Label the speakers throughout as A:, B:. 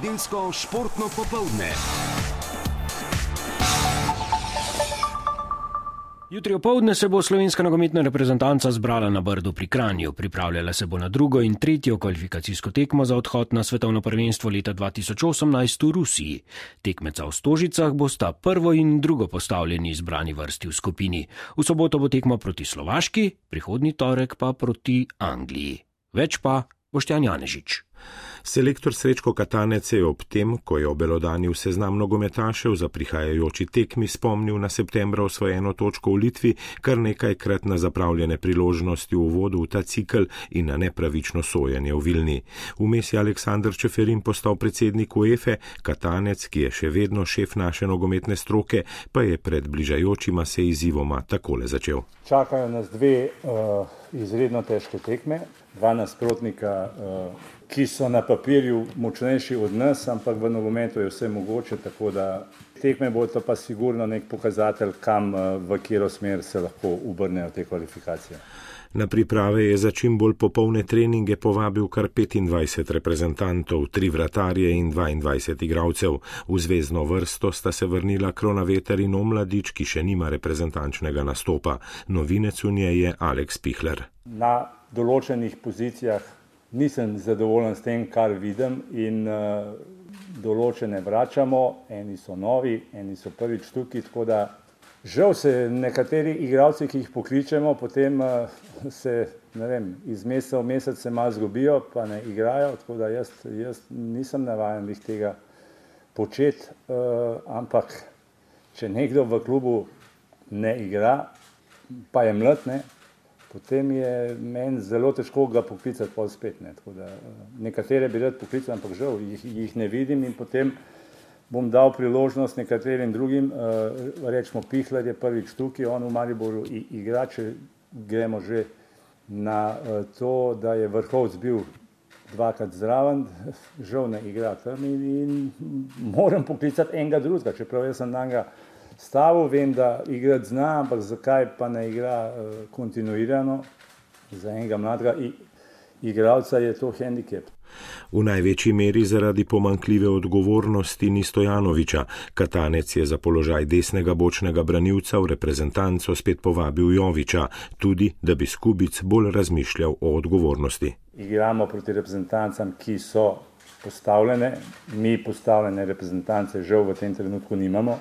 A: nedeljsko športno popoldne.
B: Jutri opoldne se bo slovenska nogometna reprezentanca zbrala na Brdu pri Kranju. Pripravljala se bo na drugo in tretjo kvalifikacijsko tekmo za odhod na svetovno prvenstvo leta 2018 v Rusiji. Tekmeca v Stožicah bosta prvo in drugo postavljeni izbrani vrsti v skupini. V soboto bo tekmo proti Slovaški, prihodni torek pa proti Angliji. Več pa Boštjan Janežič.
C: Selektor Srečko Katanec je ob tem, ko je obelodanil seznam nogometašev za prihajajoči tekmi, spomnil na septembra osvojeno točko v Litvi, kar nekajkrat na zapravljene priložnosti v vodu v ta cikl in na nepravično sojenje v Vilni. Vmes je Aleksandr Čeferin postal predsednik UEFA, Katanec, ki je še vedno šef naše nogometne stroke, pa je pred bližajočima se izzivoma takole začel.
D: Čakajo nas dve uh, izredno težke tekme, dva nasprotnika. Uh, ki so na papirju močnejši od nas, ampak v nogometu je vse mogoče, tako da tekme bo to pa sigurno nek pokazatelj, kam eh, v katero smer se lahko obrnejo te kvalifikacije.
C: Na priprave je za čim bolj popolne treninge povabil kar 25 reprezentantov, tri vratarje in 22 igralcev. V zvezdno vrsto sta se vrnila Kronaveter in Omladič, ki še nima reprezentančnega nastopa. Novinec v njej je Aleks Pihler.
D: Na določenih pozicijah nisem zadovoljen s tem, kar vidim in uh, določene vračamo, eni so novi, eni so prvič tukaj, tako da žal se nekateri igralci, ki jih pokličemo, potem uh, se, vem, iz meseca v mesec se malo zgubijo, pa ne igrajo, tako da jaz, jaz nisem navajen jih tega početi, uh, ampak če nekdo v klubu ne igra, pa je mlad, ne, potem je meni zelo težko ga poklicati pol spet. Ne. Da, eh, nekatere bi rad poklical, ampak žal jih, jih ne vidim in potem bom dal priložnost nekaterim drugim, uh, rečemo Pihler je prvič tukaj, on v Mariboru igra, če gremo že na uh, to, da je vrhovc bil dvakrat zraven, žal ne igra tam in, in moram poklicati enega drugega, čeprav jaz sem na njega stavu, vem, da igrati zna, ampak zakaj pa ne igra uh, kontinuirano za enega mladega igralca, je to handicap.
C: V največji meri zaradi pomankljive odgovornosti ni Stojanoviča. Katanec je za položaj desnega bočnega branilca v reprezentanco spet povabil Joviča, tudi da bi Skubic bolj razmišljal o odgovornosti.
D: Igramo proti reprezentancam, ki so postavljene, mi postavljene reprezentance žal v tem trenutku nimamo,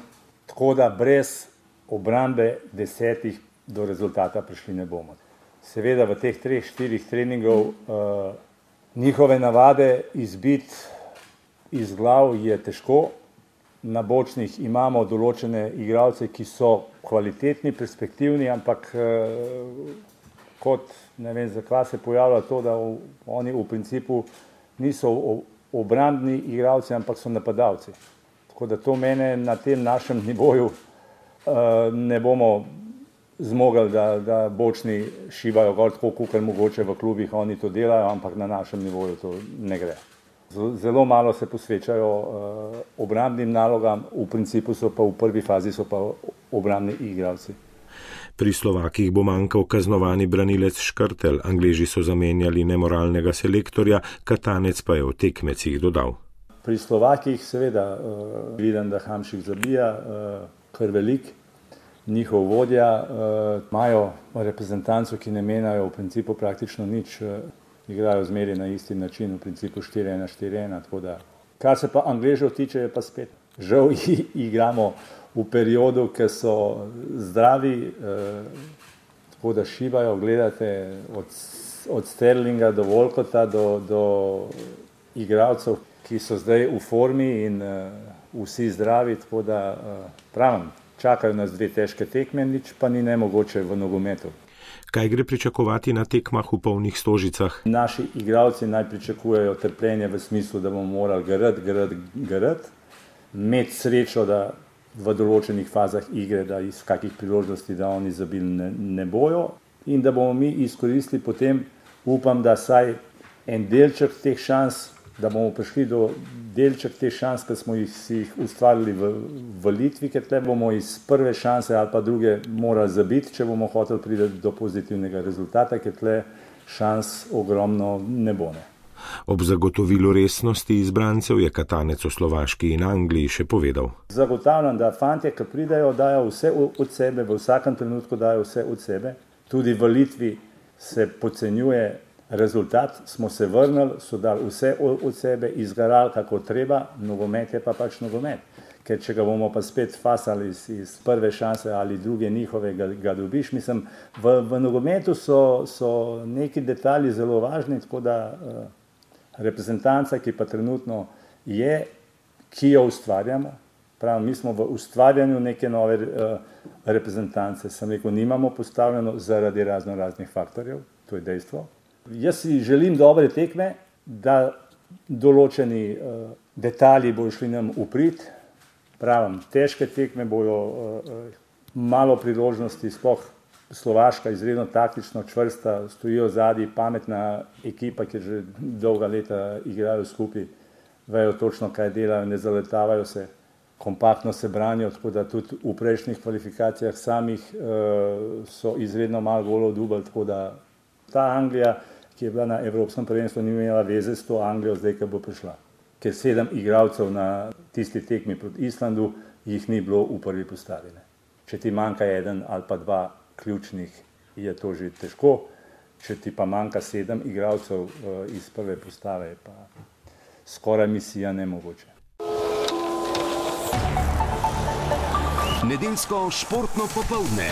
D: Tako da brez obrambe desetih do rezultata prišli ne bomo. Seveda v teh treh, štirih treningov uh, njihove navade izbiti iz glav je težko. Na bočnih imamo določene igralce, ki so kvalitetni, perspektivni, ampak uh, kot ne vem, zakaj se pojavlja to, da v, oni v principu niso obrambni igralci, ampak so napadalci. Tako da to mene na tem našem nivoju uh, ne bomo zmogli, da, da bočni šivajo gor tako, kot mogoče v klubih, oni to delajo, ampak na našem nivoju to ne gre. Zelo malo se posvečajo uh, obrambnim nalogam, v principu so pa v prvi fazi pa obrambni igralci.
C: Pri Slovakih bo manjkal kaznovani branilec Škrtel, Angleži so zamenjali nemoralnega selektorja, Katanec pa je v tekmecih dodal.
D: Pri Slovakih seveda uh, vidim, da Hamšik zabija uh, kar velik, njihov vodja uh, imajo reprezentanco, ki ne menjajo v principu praktično nič, uh, igrajo zmeri na isti način, v principu 4-1-4-1. Kar se pa Angležev tiče, je pa spet. Žal igramo v periodu, ki so zdravi, uh, tako da šivajo, gledate od, od Sterlinga do Volkota do, do igralcev, ki so zdaj v formi in uh, vsi zdravi, tako da uh, pravim, čakajo nas dve težke tekme, nič pa ni nemogoče v nogometu.
C: Kaj gre pričakovati na tekmah v polnih stožicah?
D: Naši igralci naj pričakujejo trpljenje v smislu, da bomo morali grad, grad, grad, imeti srečo, da v določenih fazah igre, da iz kakih priložnosti, da oni zabili ne, ne bojo in da bomo mi izkoristili potem, upam, da saj en delček teh šans da bomo prišli do delček te šanse, ki smo jih, jih ustvarili v, v Litvi, ker te bomo iz prve šanse ali pa druge morali zabiti, če bomo hoteli priti do pozitivnega rezultata, ker tle šans ogromno ne bo. Ne.
C: Ob zagotovilu resnosti izbrancev je Katanec v Slovaški in Angliji še povedal.
D: Zagotavljam, da fanti, ki pridajo, dajo vse od sebe, v vsakem trenutku dajo vse od sebe. Tudi v Litvi se podcenjuje rezultat, smo se vrnili, so dali vse od sebe, izgarali kako treba, nogomet je pa pač nogomet ker če ga bomo pa spet fasali iz, iz prve šanse ali druge njihove, ga, ga dobiš. Mislim, v, v nogometu so, so neki detalji zelo važni, tako da uh, reprezentanca, ki pa trenutno je, ki jo ustvarjamo, pravi, mi smo v ustvarjanju neke nove uh, reprezentance, sem rekel, nimamo postavljeno zaradi razno raznih faktorjev, to je dejstvo. Jaz si želim dobre tekme, da določeni uh, detalji bodo šli nam uprit, pravim, težke tekme bojo, uh, malo priložnosti, sploh Slovaška, izredno taktično, čvrsta, stojijo zadnji, pametna ekipa, ki že dolga leta igrajo skupaj, vejo točno, kaj delajo, ne zaletavajo se, kompaktno se branijo, tako da tudi v prejšnjih kvalifikacijah samih uh, so izredno malo golo dubali, tako da ta Anglija, ki je bila na Evropskem prvenstvu, ni imela veze s to Anglijo, zdaj, ki bo prišla ker sedem igralcev na tisti tekmi proti Islandu jih ni bilo v prvi postavi. Če ti manjka eden ali pa dva ključnih, je to že težko, če ti pa manjka sedem igralcev uh, iz prve postave, pa skoraj misija nemogoče.
A: Nedeljsko športno popoldne.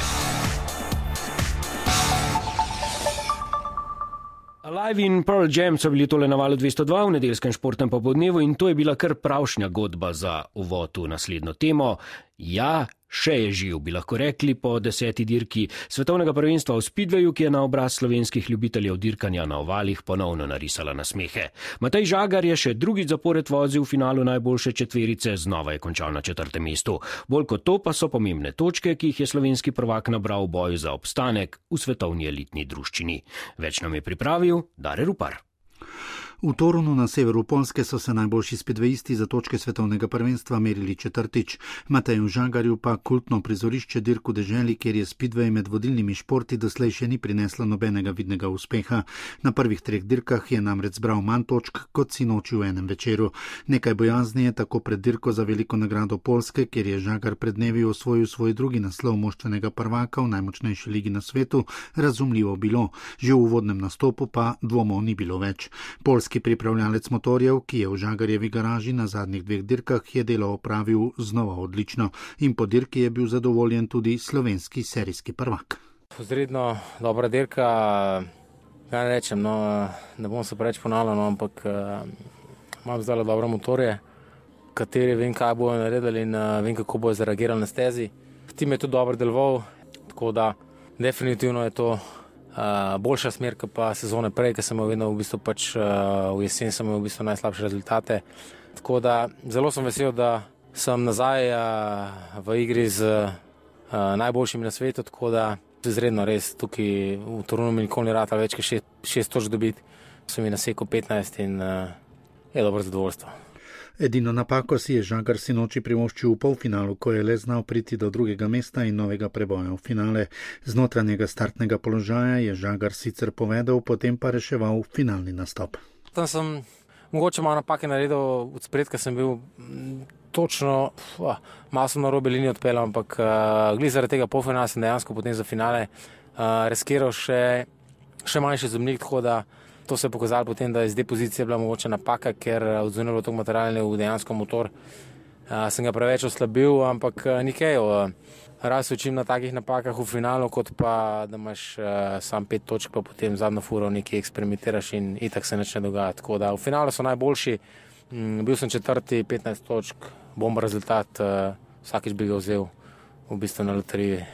B: Alive in Pearl Jam so bili tole na valu 202 v nedeljskem športnem popodnevu in to je bila kar pravšnja godba za uvod v naslednjo temo. Ja, Še je živ, bi lahko rekli, po deseti dirki svetovnega prvenstva v Spidveju, ki je na obraz slovenskih ljubiteljev dirkanja na ovalih ponovno narisala nasmehe. Matej Žagar je še drugi zapored vozil v finalu najboljše četverice, znova je končal na četrtem mestu. Bolj kot to pa so pomembne točke, ki jih je slovenski prvak nabral v boju za obstanek v svetovni elitni druščini. Več nam je pripravil Dare Rupar.
E: V Torunu na severu Polske so se najboljši spedvejisti za točke svetovnega prvenstva merili četrtič. Mateju Žagarju pa kultno prizorišče dirku deželi, kjer je spedvej med vodilnimi športi doslej še ni prineslo nobenega vidnega uspeha. Na prvih treh dirkah je namreč zbral manj točk kot si noči v enem večeru. Nekaj bojazni je tako pred dirko za veliko nagrado Polske, kjer je Žagar pred dnevi osvojil svoj drugi naslov moštvenega prvaka v najmočnejši ligi na svetu, razumljivo bilo. Že v uvodnem nastopu pa dvomov ni bilo več. Polska Slovenski pripravljalec motorjev, ki je v Žagarjevi garaži na zadnjih dveh dirkah, je delo opravil znova odlično in po dirki je bil zadovoljen tudi slovenski serijski prvak.
F: Zredno dobra dirka, kaj ne rečem, no, ne bom se preveč ponavljal, no, ampak uh, imam zdaj dobre motorje, kateri vem, kaj bojo naredili in uh, vem, kako bojo zareagirali na stezi. Tim je tudi dobro deloval, tako da definitivno je to uh, boljša smer, kot pa sezone prej, ki sem vedno v bistvu pač, uh, v jesen sem imel v bistvu najslabše rezultate. Tako da zelo sem vesel, da sem nazaj uh, v igri z uh, najboljšimi na svetu, tako da izredno res tukaj v Torunu mi nikoli ni rata več, kot šest, šest točk dobiti, sem jim nasekal 15 in uh, je dobro zadovoljstvo.
E: Edino napako si je Žagar sinoči privoščil v polfinalu, ko je le znal priti do drugega mesta in novega preboja v finale. Znotranjega startnega položaja je Žagar sicer povedal, potem pa reševal finalni nastop.
F: Tam sem mogoče malo napake naredil, od spredka sem bil mm, točno, uh, malo sem na robe linije odpeljal, ampak uh, glede zaradi tega polfinala sem dejansko potem za finale uh, reskiral še, še manjši zemljik, tako da. To se je pokazalo potem, da je iz te pozicije bila mogoče napaka, ker eh, odzunilo to materialne v dejansko motor. Uh, sem ga preveč oslabil, ampak uh, nikaj. Uh, Raz učim na takih napakah v finalu, kot pa da imaš uh, sam pet točk, pa potem zadnjo furo nekaj eksperimentiraš in itak se neče dogajati. Tako da v finalu so najboljši, mm, bil sem četrti, 15 točk, bom rezultat, uh, vsakič bi ga vzel v bistvu na loteriji.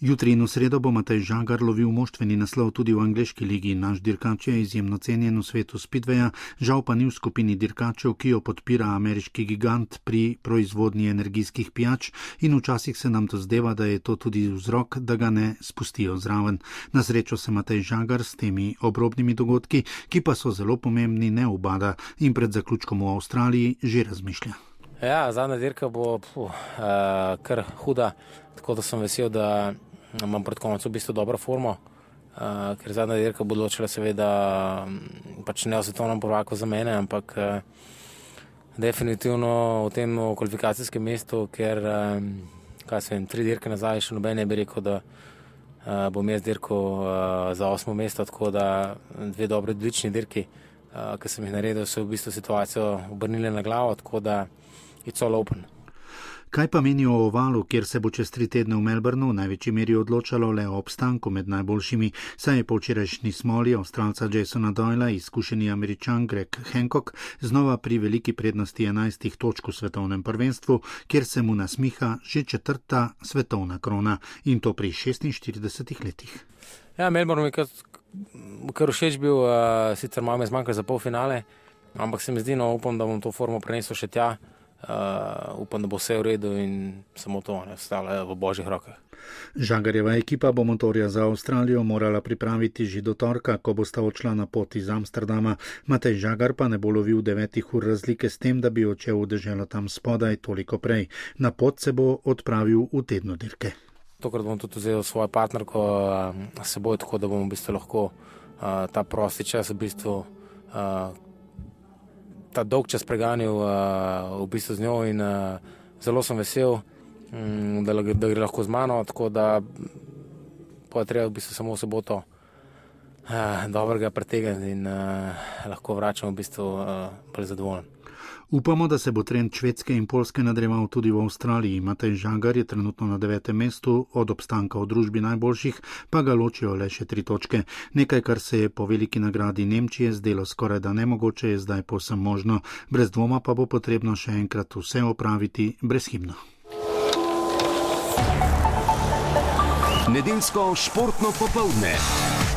E: Jutri in v sredo bo Matej Žagar lovil moštveni naslov tudi v angliški ligi. Naš dirkač je izjemno cenjen v svetu Spidveja, žal pa ni v skupini dirkačev, ki jo podpira ameriški gigant pri proizvodnji energijskih pijač in včasih se nam to zdeva, da je to tudi vzrok, da ga ne spustijo zraven. Na srečo se Matej Žagar s temi obrobnimi dogodki, ki pa so zelo pomembni, ne obada in pred zaključkom v Avstraliji že razmišlja.
F: Ja, zadnja dirka bo puh, uh, kar huda, tako da sem vesel, da imam pred koncem v bistvu dobro formo. uh, ker zadnja dirka bo odločila, seveda, pač ne o svetovnem prvaku za mene, ampak uh, definitivno v tem kvalifikacijskem mestu, ker, um, kaj se vem, tri dirke nazaj, še noben ne bi rekel, da uh, bom jaz dirkal uh, za osmo mesto, tako da dve dobre, odlični dirki, uh, ki sem jih naredil, so v bistvu situacijo obrnili na glavo, tako da je celo open.
E: Kaj pa menijo o ovalu, kjer se bo čez tri tedne v Melbournu v največji meri odločalo le o obstanku med najboljšimi, saj je po včerajšnji smoli avstralca Jasona Doyla izkušeni američan Greg Hancock znova pri veliki prednosti 11 točk v svetovnem prvenstvu, kjer se mu nasmiha že četrta svetovna krona in to pri 46 letih.
F: Ja, Melbourne je kar, kar všeč bil, uh, sicer malo me zmanjka za pol finale, ampak se mi zdi, no upam, da bom to formo prenesel še tja. Uh, upam, da bo vse v redu in samo to, da ostale v božjih rokah.
E: Žagarjeva ekipa bo motorja za Avstralijo morala pripraviti že do torka, ko bo sta odšla na pot iz Amsterdama. Matej Žagar pa ne bo lovil devetih ur razlike s tem, da bi odšel v deželo tam spodaj toliko prej. Na pot se bo odpravil v tedno dirke.
F: Tokrat bom tudi vzel svojo partnerko uh, seboj, tako da bomo v bistvu lahko uh, ta prosti čas v bistvu. Uh, ta dolg čas preganjal uh, v bistvu z njo in uh, zelo sem vesel, um, da, da gre lahko z mano, tako da pa treba v bistvu samo v soboto uh, dobrega pretegniti in uh, lahko vračam v bistvu uh, prezadovoljen.
E: Upamo, da se bo trend švedske in polske nadreval tudi v Avstraliji. Matej Žagar je trenutno na devetem mestu, od obstanka v družbi najboljših pa ga ločijo le še tri točke. Nekaj, kar se je po veliki nagradi Nemčije zdelo skoraj da nemogoče, je zdaj posem možno. Brez dvoma pa bo potrebno še enkrat vse opraviti brezhibno.
A: Nedeljsko športno popoldne.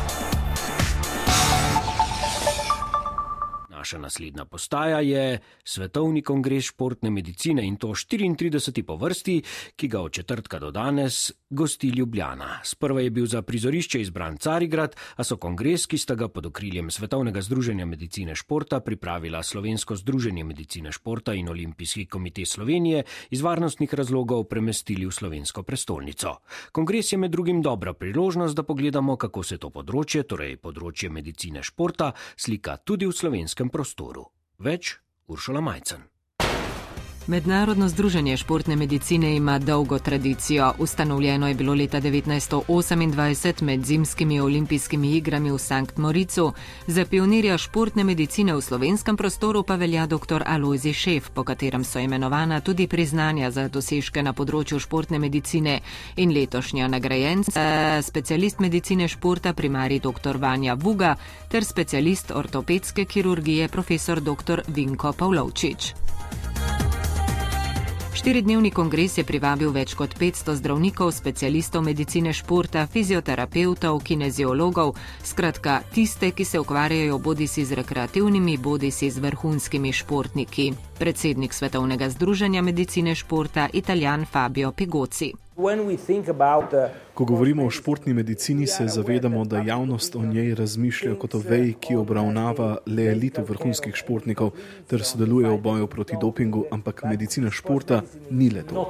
B: Naša naslednja postaja je Svetovni kongres športne medicine in to 34. po vrsti, ki ga od četrtka do danes gosti Ljubljana. Sprva je bil za prizorišče izbran Carigrad, a so kongres, ki sta ga pod okriljem Svetovnega združenja medicine športa pripravila Slovensko združenje medicine športa in Olimpijski komitej Slovenije, iz varnostnih razlogov premestili v slovensko prestolnico. Kongres je med drugim dobra priložnost, da pogledamo, kako se to področje, torej področje medicine športa, slika tudi v slovenskem prostoru. Več Uršula Majcen.
G: Mednarodno združenje športne medicine ima dolgo tradicijo. Ustanovljeno je bilo leta 1928 med zimskimi olimpijskimi igrami v Sankt Moricu. Za pionirja športne medicine v slovenskem prostoru pa velja dr. Alozi Šef, po katerem so imenovana tudi priznanja za dosežke na področju športne medicine in letošnja nagrajenca, specialist medicine športa primari dr. Vanja Vuga ter specialist ortopedske kirurgije profesor dr. Vinko Pavlovčič. Štiridnevni kongres je privabil več kot 500 zdravnikov, specialistov medicine športa, fizioterapeutov, kineziologov, skratka tiste, ki se ukvarjajo bodi si z rekreativnimi, bodi si z vrhunskimi športniki. Predsednik Svetovnega združenja medicine športa, italijan Fabio Pigoci.
H: Ko govorimo o športni medicini, se zavedamo, da javnost o njej razmišlja kot o veji, ki obravnava le elito vrhunskih športnikov ter sodeluje v boju proti dopingu, ampak medicina športa ni le to.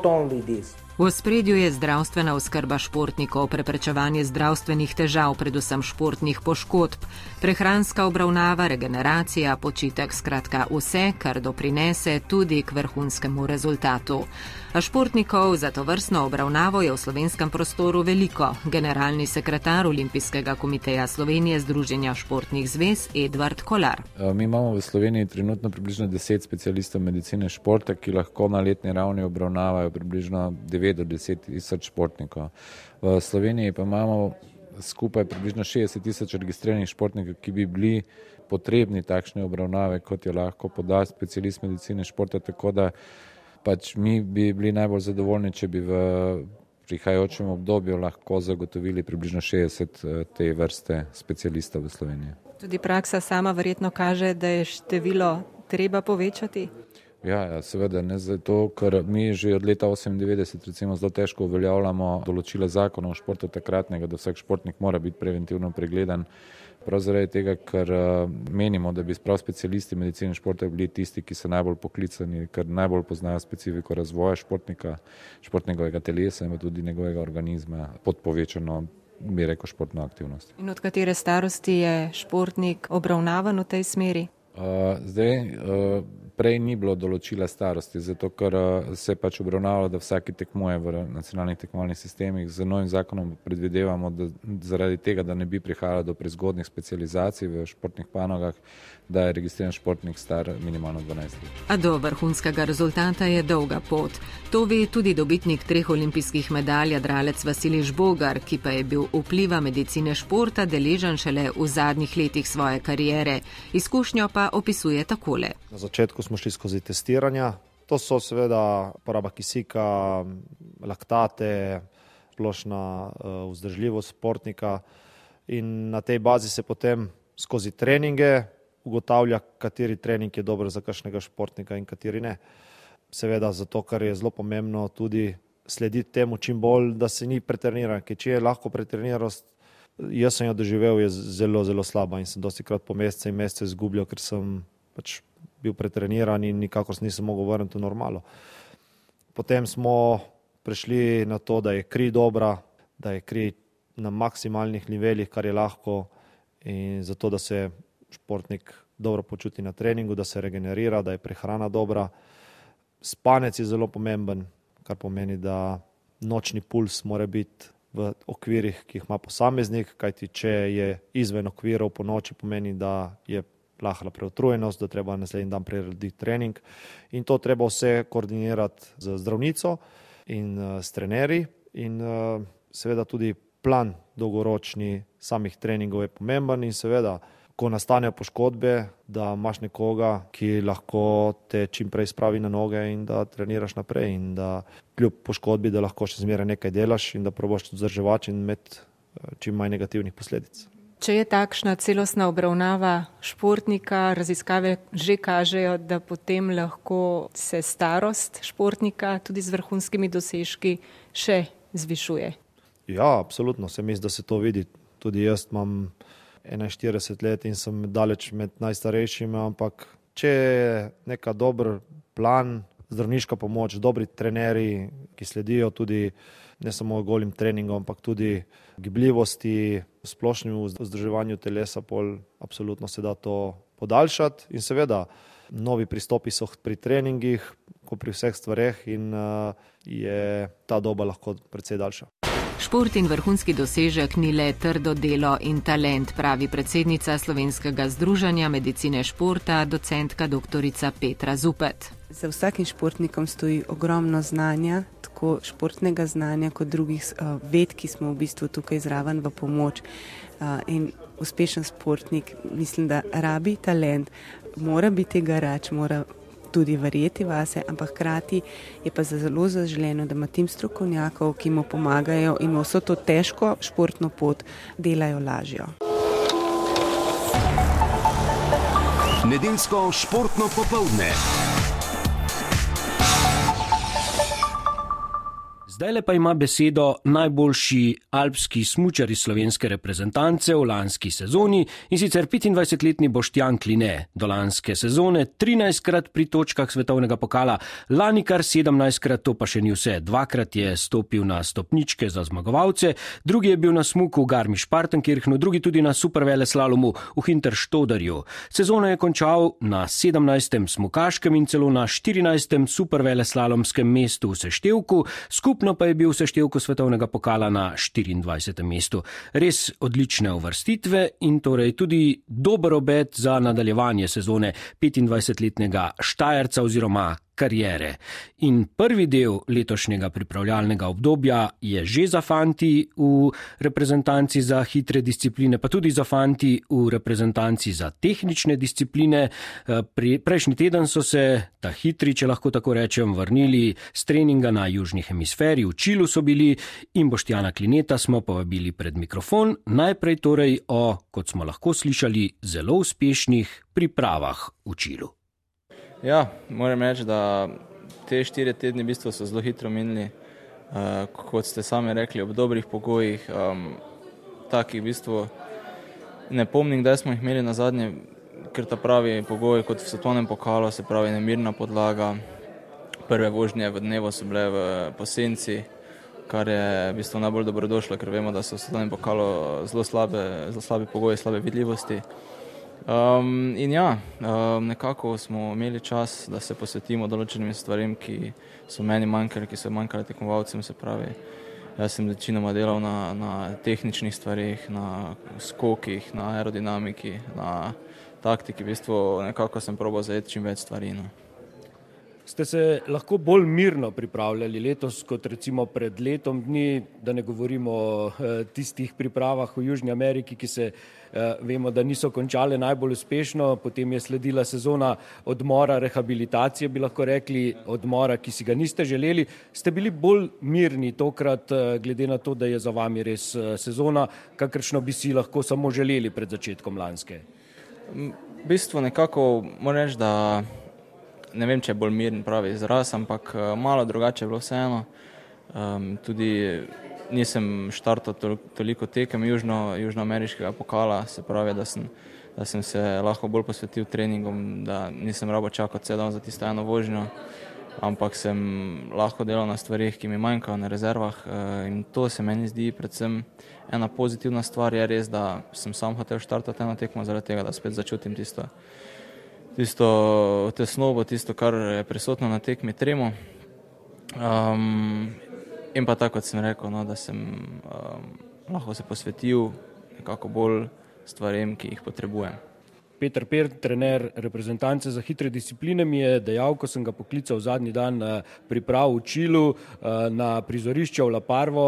G: V spredju je zdravstvena oskrba športnikov, preprečevanje zdravstvenih težav, predvsem športnih poškodb, prehranska obravnava, regeneracija, počitek, skratka vse, kar doprinese tudi k vrhunskemu rezultatu. A športnikov za to vrstno obravnavo je v slovenskem prostoru veliko. Generalni sekretar Olimpijskega komiteja Slovenije Združenja športnih zvez Edvard Kolar.
I: Mi imamo v Sloveniji trenutno približno 10 specialistov medicine športa, ki lahko na letni ravni obravnavajo približno 9 do 10 tisoč športnikov. V Sloveniji pa imamo skupaj približno 60 tisoč registriranih športnikov, ki bi bili potrebni takšne obravnave, kot jo lahko poda specialist medicine športa pač mi bi bili najbolj zadovoljni, če bi v prihajajočem obdobju lahko zagotovili približno 60 eh, te vrste specialistov v Sloveniji.
G: Tudi praksa sama verjetno kaže, da je število treba povečati.
I: Ja, ja, seveda ne zato, ker mi že od leta 1998 recimo zelo težko uveljavljamo določila zakona o športu takratnega, da vsak športnik mora biti preventivno pregledan. Prav zaradi tega, ker uh, menimo, da bi prav specialisti medicine športa bili tisti, ki so najbolj poklicani, ker najbolj poznajo specifiko razvoja športnika, športnega telesa in tudi njegovega organizma pod povečano bi rekel, športno aktivnost.
G: In od katere starosti je športnik obravnavan v tej smeri?
I: Uh, zdaj, uh, prej ni bilo določila starosti, zato ker uh, se je pač obravnavalo, da vsaki tekmuje v nacionalnih tekmovalnih sistemih. Z novim zakonom predvidevamo, da zaradi tega, da ne bi prihajalo do prezgodnih specializacij v športnih panogah, da je registriran športnik star minimalno 12 let.
G: A do vrhunskega rezultata je dolga pot. To ve tudi dobitnik treh olimpijskih medalj, jadralec Vasilij Žbogar, ki pa je bil vpliva medicine športa deležen šele v zadnjih letih svoje kariere. Izkušnjo pa opisuje takole.
J: Na začetku smo šli skozi testiranja. To so seveda poraba kisika, laktate, splošna uh, vzdržljivost športnika in na tej bazi se potem skozi treninge ugotavlja, kateri trening je dober za kakšnega športnika in kateri ne. Seveda zato, ker je zelo pomembno tudi slediti temu čim bolj, da se ni pretreniran, ker če je lahko pretreniranost, jaz sem jo doživel, je zelo, zelo slaba in sem dosti krat po mesece in mesece izgubljal, ker sem pač bil pretreniran in nikakor nisem mogel vrniti v normalo. Potem smo prišli na to, da je kri dobra, da je kri na maksimalnih niveljih, kar je lahko in zato, da se športnik dobro počuti na treningu, da se regenerira, da je prehrana dobra. Spanec je zelo pomemben, kar pomeni, da nočni puls mora biti v okvirih, ki jih ima posameznik, kajti če je izven okvirov po noči, pomeni, da je lahla preutrujenost, da treba naslednji dan prerediti trening in to treba vse koordinirati z zdravnico in uh, s trenerji in uh, seveda tudi plan dolgoročni samih treningov je pomemben in seveda ko nastanejo poškodbe, da imaš nekoga, ki lahko te čim prej spravi na noge in da treniraš naprej. In da kljub poškodbi, da lahko še zmeraj nekaj delaš in da proboš vzdrževati in imeti eh, čim manj negativnih posledic.
G: Če je takšna celostna obravnava športnika, raziskave že kažejo, da potem lahko se starost športnika tudi z vrhunskimi dosežki še zvišuje.
J: Ja, absolutno. Se mi zdi, da se to vidi. Tudi jaz imam 41 let in sem daleč med najstarejšimi, ampak če je neka dober plan, zdravniška pomoč, dobri trenerji, ki sledijo tudi ne samo golim treningom, ampak tudi gibljivosti, splošnemu vzdrževanju telesa, pol absolutno se da to podaljšati in seveda novi pristopi so pri treningih, kot pri vseh stvareh in uh, je ta doba lahko precej daljša.
G: Šport in vrhunski dosežek ni le trdo delo in talent, pravi predsednica Slovenskega združenja medicine športa, docentka dr. Petra Zupet.
K: Za vsakim športnikom stoji ogromno znanja, tako športnega znanja, kot drugih uh, ved, ki smo v bistvu tukaj zraven v pomoč. Uh, in uspešen športnik, mislim, da rabi talent, mora biti garač, mora tudi verjeti vase, ampak hkrati je pa zelo zaželeno, da ima tim strokovnjakov, ki mu pomagajo in vso to težko športno pot delajo lažjo.
A: Nedeljsko športno popoldne.
B: Zdaj le pa ima besedo najboljši alpski smučar iz slovenske reprezentance v lanski sezoni in sicer 25-letni Boštjan Kline. Do lanske sezone 13krat pri točkah svetovnega pokala, lani kar 17krat, to pa še ni vse. Dvakrat je stopil na stopničke za zmagovalce, drugi je bil na smuku v Garmi Špartenkirchnu, drugi tudi na supervele slalomu v Hinterštodarju. Sezono je končal na 17. smukaškem in celo na 14. supervele slalomskem mestu v Seštevku, skupno Trenutno pa je bil v seštevku svetovnega pokala na 24. mestu. Res odlične uvrstitve in torej tudi dober obet za nadaljevanje sezone 25-letnega Štajerca oziroma kariere. In prvi del letošnjega pripravljalnega obdobja je že za fanti v reprezentanci za hitre discipline, pa tudi za fanti v reprezentanci za tehnične discipline. Eh, pri, prejšnji teden so se ta hitri, če lahko tako rečem, vrnili z treninga na južni hemisferi, v Čilu so bili in Boštjana Klineta smo povabili pred mikrofon, najprej torej o, kot smo lahko slišali, zelo uspešnih pripravah v Čilu.
L: Ja, moram reči, da te štiri tedne v bistvu so zelo hitro minili, uh, kot ste sami rekli, ob dobrih pogojih. Um, takih v bistvu ne pomnim, kdaj smo jih imeli na zadnje, ker ta pravi pogoj kot v svetovnem pokalu, se pravi nemirna podlaga. Prve vožnje v dnevu so bile v posenci, kar je v bistvu najbolj dobrodošlo, ker vemo, da so v svetovnem pokalu zelo slabe, zelo slabe pogoje, slabe vidljivosti. Um, in ja, um, nekako smo imeli čas, da se posvetimo določenim stvarem, ki so meni manjkali, ki so manjkali tekmovalcem, se pravi. Jaz sem večinoma delal na, na tehničnih stvarih, na skokih, na aerodinamiki, na taktiki. V bistvu nekako sem probo zajeti čim več stvari. No
M: ste se lahko bolj mirno pripravljali letos kot recimo pred letom dni, da ne govorimo o eh, tistih pripravah v Južni Ameriki, ki se eh, vemo, da niso končale najbolj uspešno, potem je sledila sezona odmora, rehabilitacije, bi lahko rekli, odmora, ki si ga niste želeli. Ste bili bolj mirni tokrat, eh, glede na to, da je za vami res sezona, kakršno bi si lahko samo želeli pred začetkom lanske?
L: V bistvu nekako moram reči, da ne vem, če je bolj miren pravi izraz, ampak eh, malo drugače je bilo vseeno. Um, tudi nisem štartal tol toliko tekem južno, južnoameriškega pokala, se pravi, da sem, da sem se lahko bolj posvetil treningom, da nisem rabo čakal cel dan za tisto eno vožnjo, ampak sem lahko delal na stvarih, ki mi manjkajo na rezervah uh, in to se meni zdi predvsem ena pozitivna stvar, je res, da sem sam hotel štartati eno tekmo zaradi tega, da spet začutim tisto tisto tesnobo, tisto, kar je prisotno na tekmi tremo. Um, in pa tako, kot sem rekel, no, da sem um, lahko se posvetil nekako bolj stvarem, ki jih potrebujem.
M: Peter Per, trener reprezentance za hitre discipline, mi je dejal, ko sem ga poklical zadnji dan na priprav v Čilu, uh, na prizorišče v La Parvo,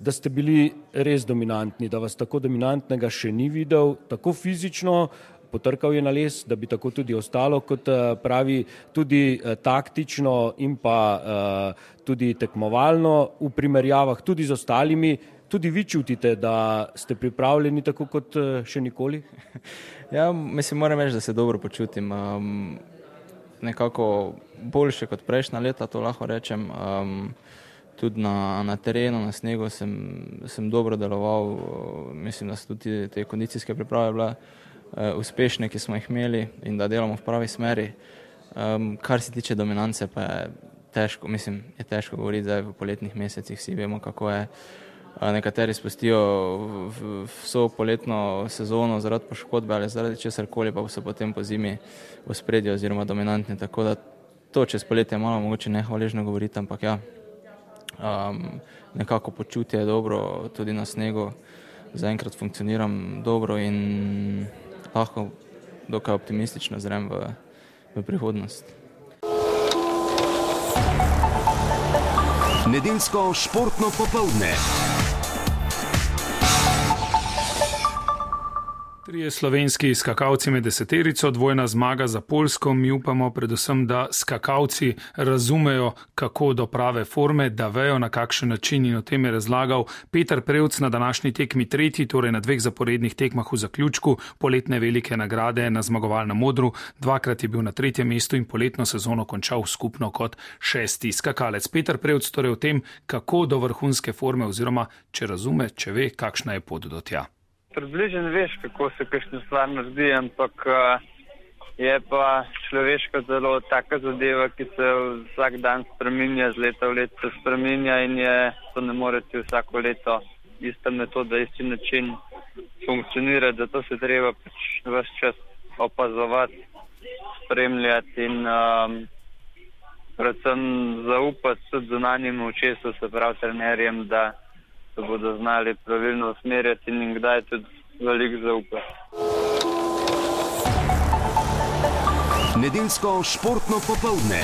M: da ste bili res dominantni, da vas tako dominantnega še ni videl, tako fizično, potrkal je na les, da bi tako tudi ostalo, kot eh, pravi, tudi eh, taktično in pa eh, tudi tekmovalno v primerjavah tudi z ostalimi. Tudi vi čutite, da ste pripravljeni tako kot še nikoli?
L: Ja, mislim, moram reči, da se dobro počutim. Um, nekako boljše kot prejšnja leta, to lahko rečem. Um, tudi na, na terenu, na snegu sem, sem dobro deloval. Mislim, da so tudi te kondicijske priprave bile uh, uspešne, ki smo jih imeli in da delamo v pravi smeri. Um, kar se tiče dominance, pa je težko, mislim, je težko govoriti zdaj v poletnih mesecih, vsi vemo, kako je. Uh, nekateri spustijo vso poletno sezono zaradi poškodbe ali zaradi česar koli, pa so potem po zimi v spredju oziroma dominantni. Tako da to čez poletje malo mogoče nehvaležno govoriti, ampak ja, um, nekako počutje je dobro, tudi na snegu zaenkrat funkcioniram dobro in lahko dokaj optimistično zrem v, v prihodnost.
A: Nedeljsko športno popoldne.
N: Trije slovenski skakalci med deseterico, dvojna zmaga za Polsko. Mi upamo predvsem, da skakalci razumejo, kako do prave forme, da vejo na kakšen način in o tem je razlagal Peter Prevc na današnji tekmi tretji, torej na dveh zaporednih tekmah v zaključku poletne velike nagrade na zmagovalnem modru. Dvakrat je bil na tretjem mestu in poletno sezono končal skupno kot šesti skakalec. Peter Prevc torej o tem, kako do vrhunske forme oziroma če razume, če ve, kakšna je pot do tja
O: približen veš, kako se kakšne stvari naredi, ampak uh, je pa človeška zelo taka zadeva, ki se vsak dan spreminja, z leta v leto se spreminja in je, to ne morete vsako leto ista metoda, isti način funkcionirati, zato se treba pač vse čas opazovati, spremljati in um, predvsem zaupati tudi zunanjim očesu, se pravi trenerjem, da se bodo znali pravilno usmerjati in kdaj tudi velik zaupati.
A: Nedeljsko športno popoldne.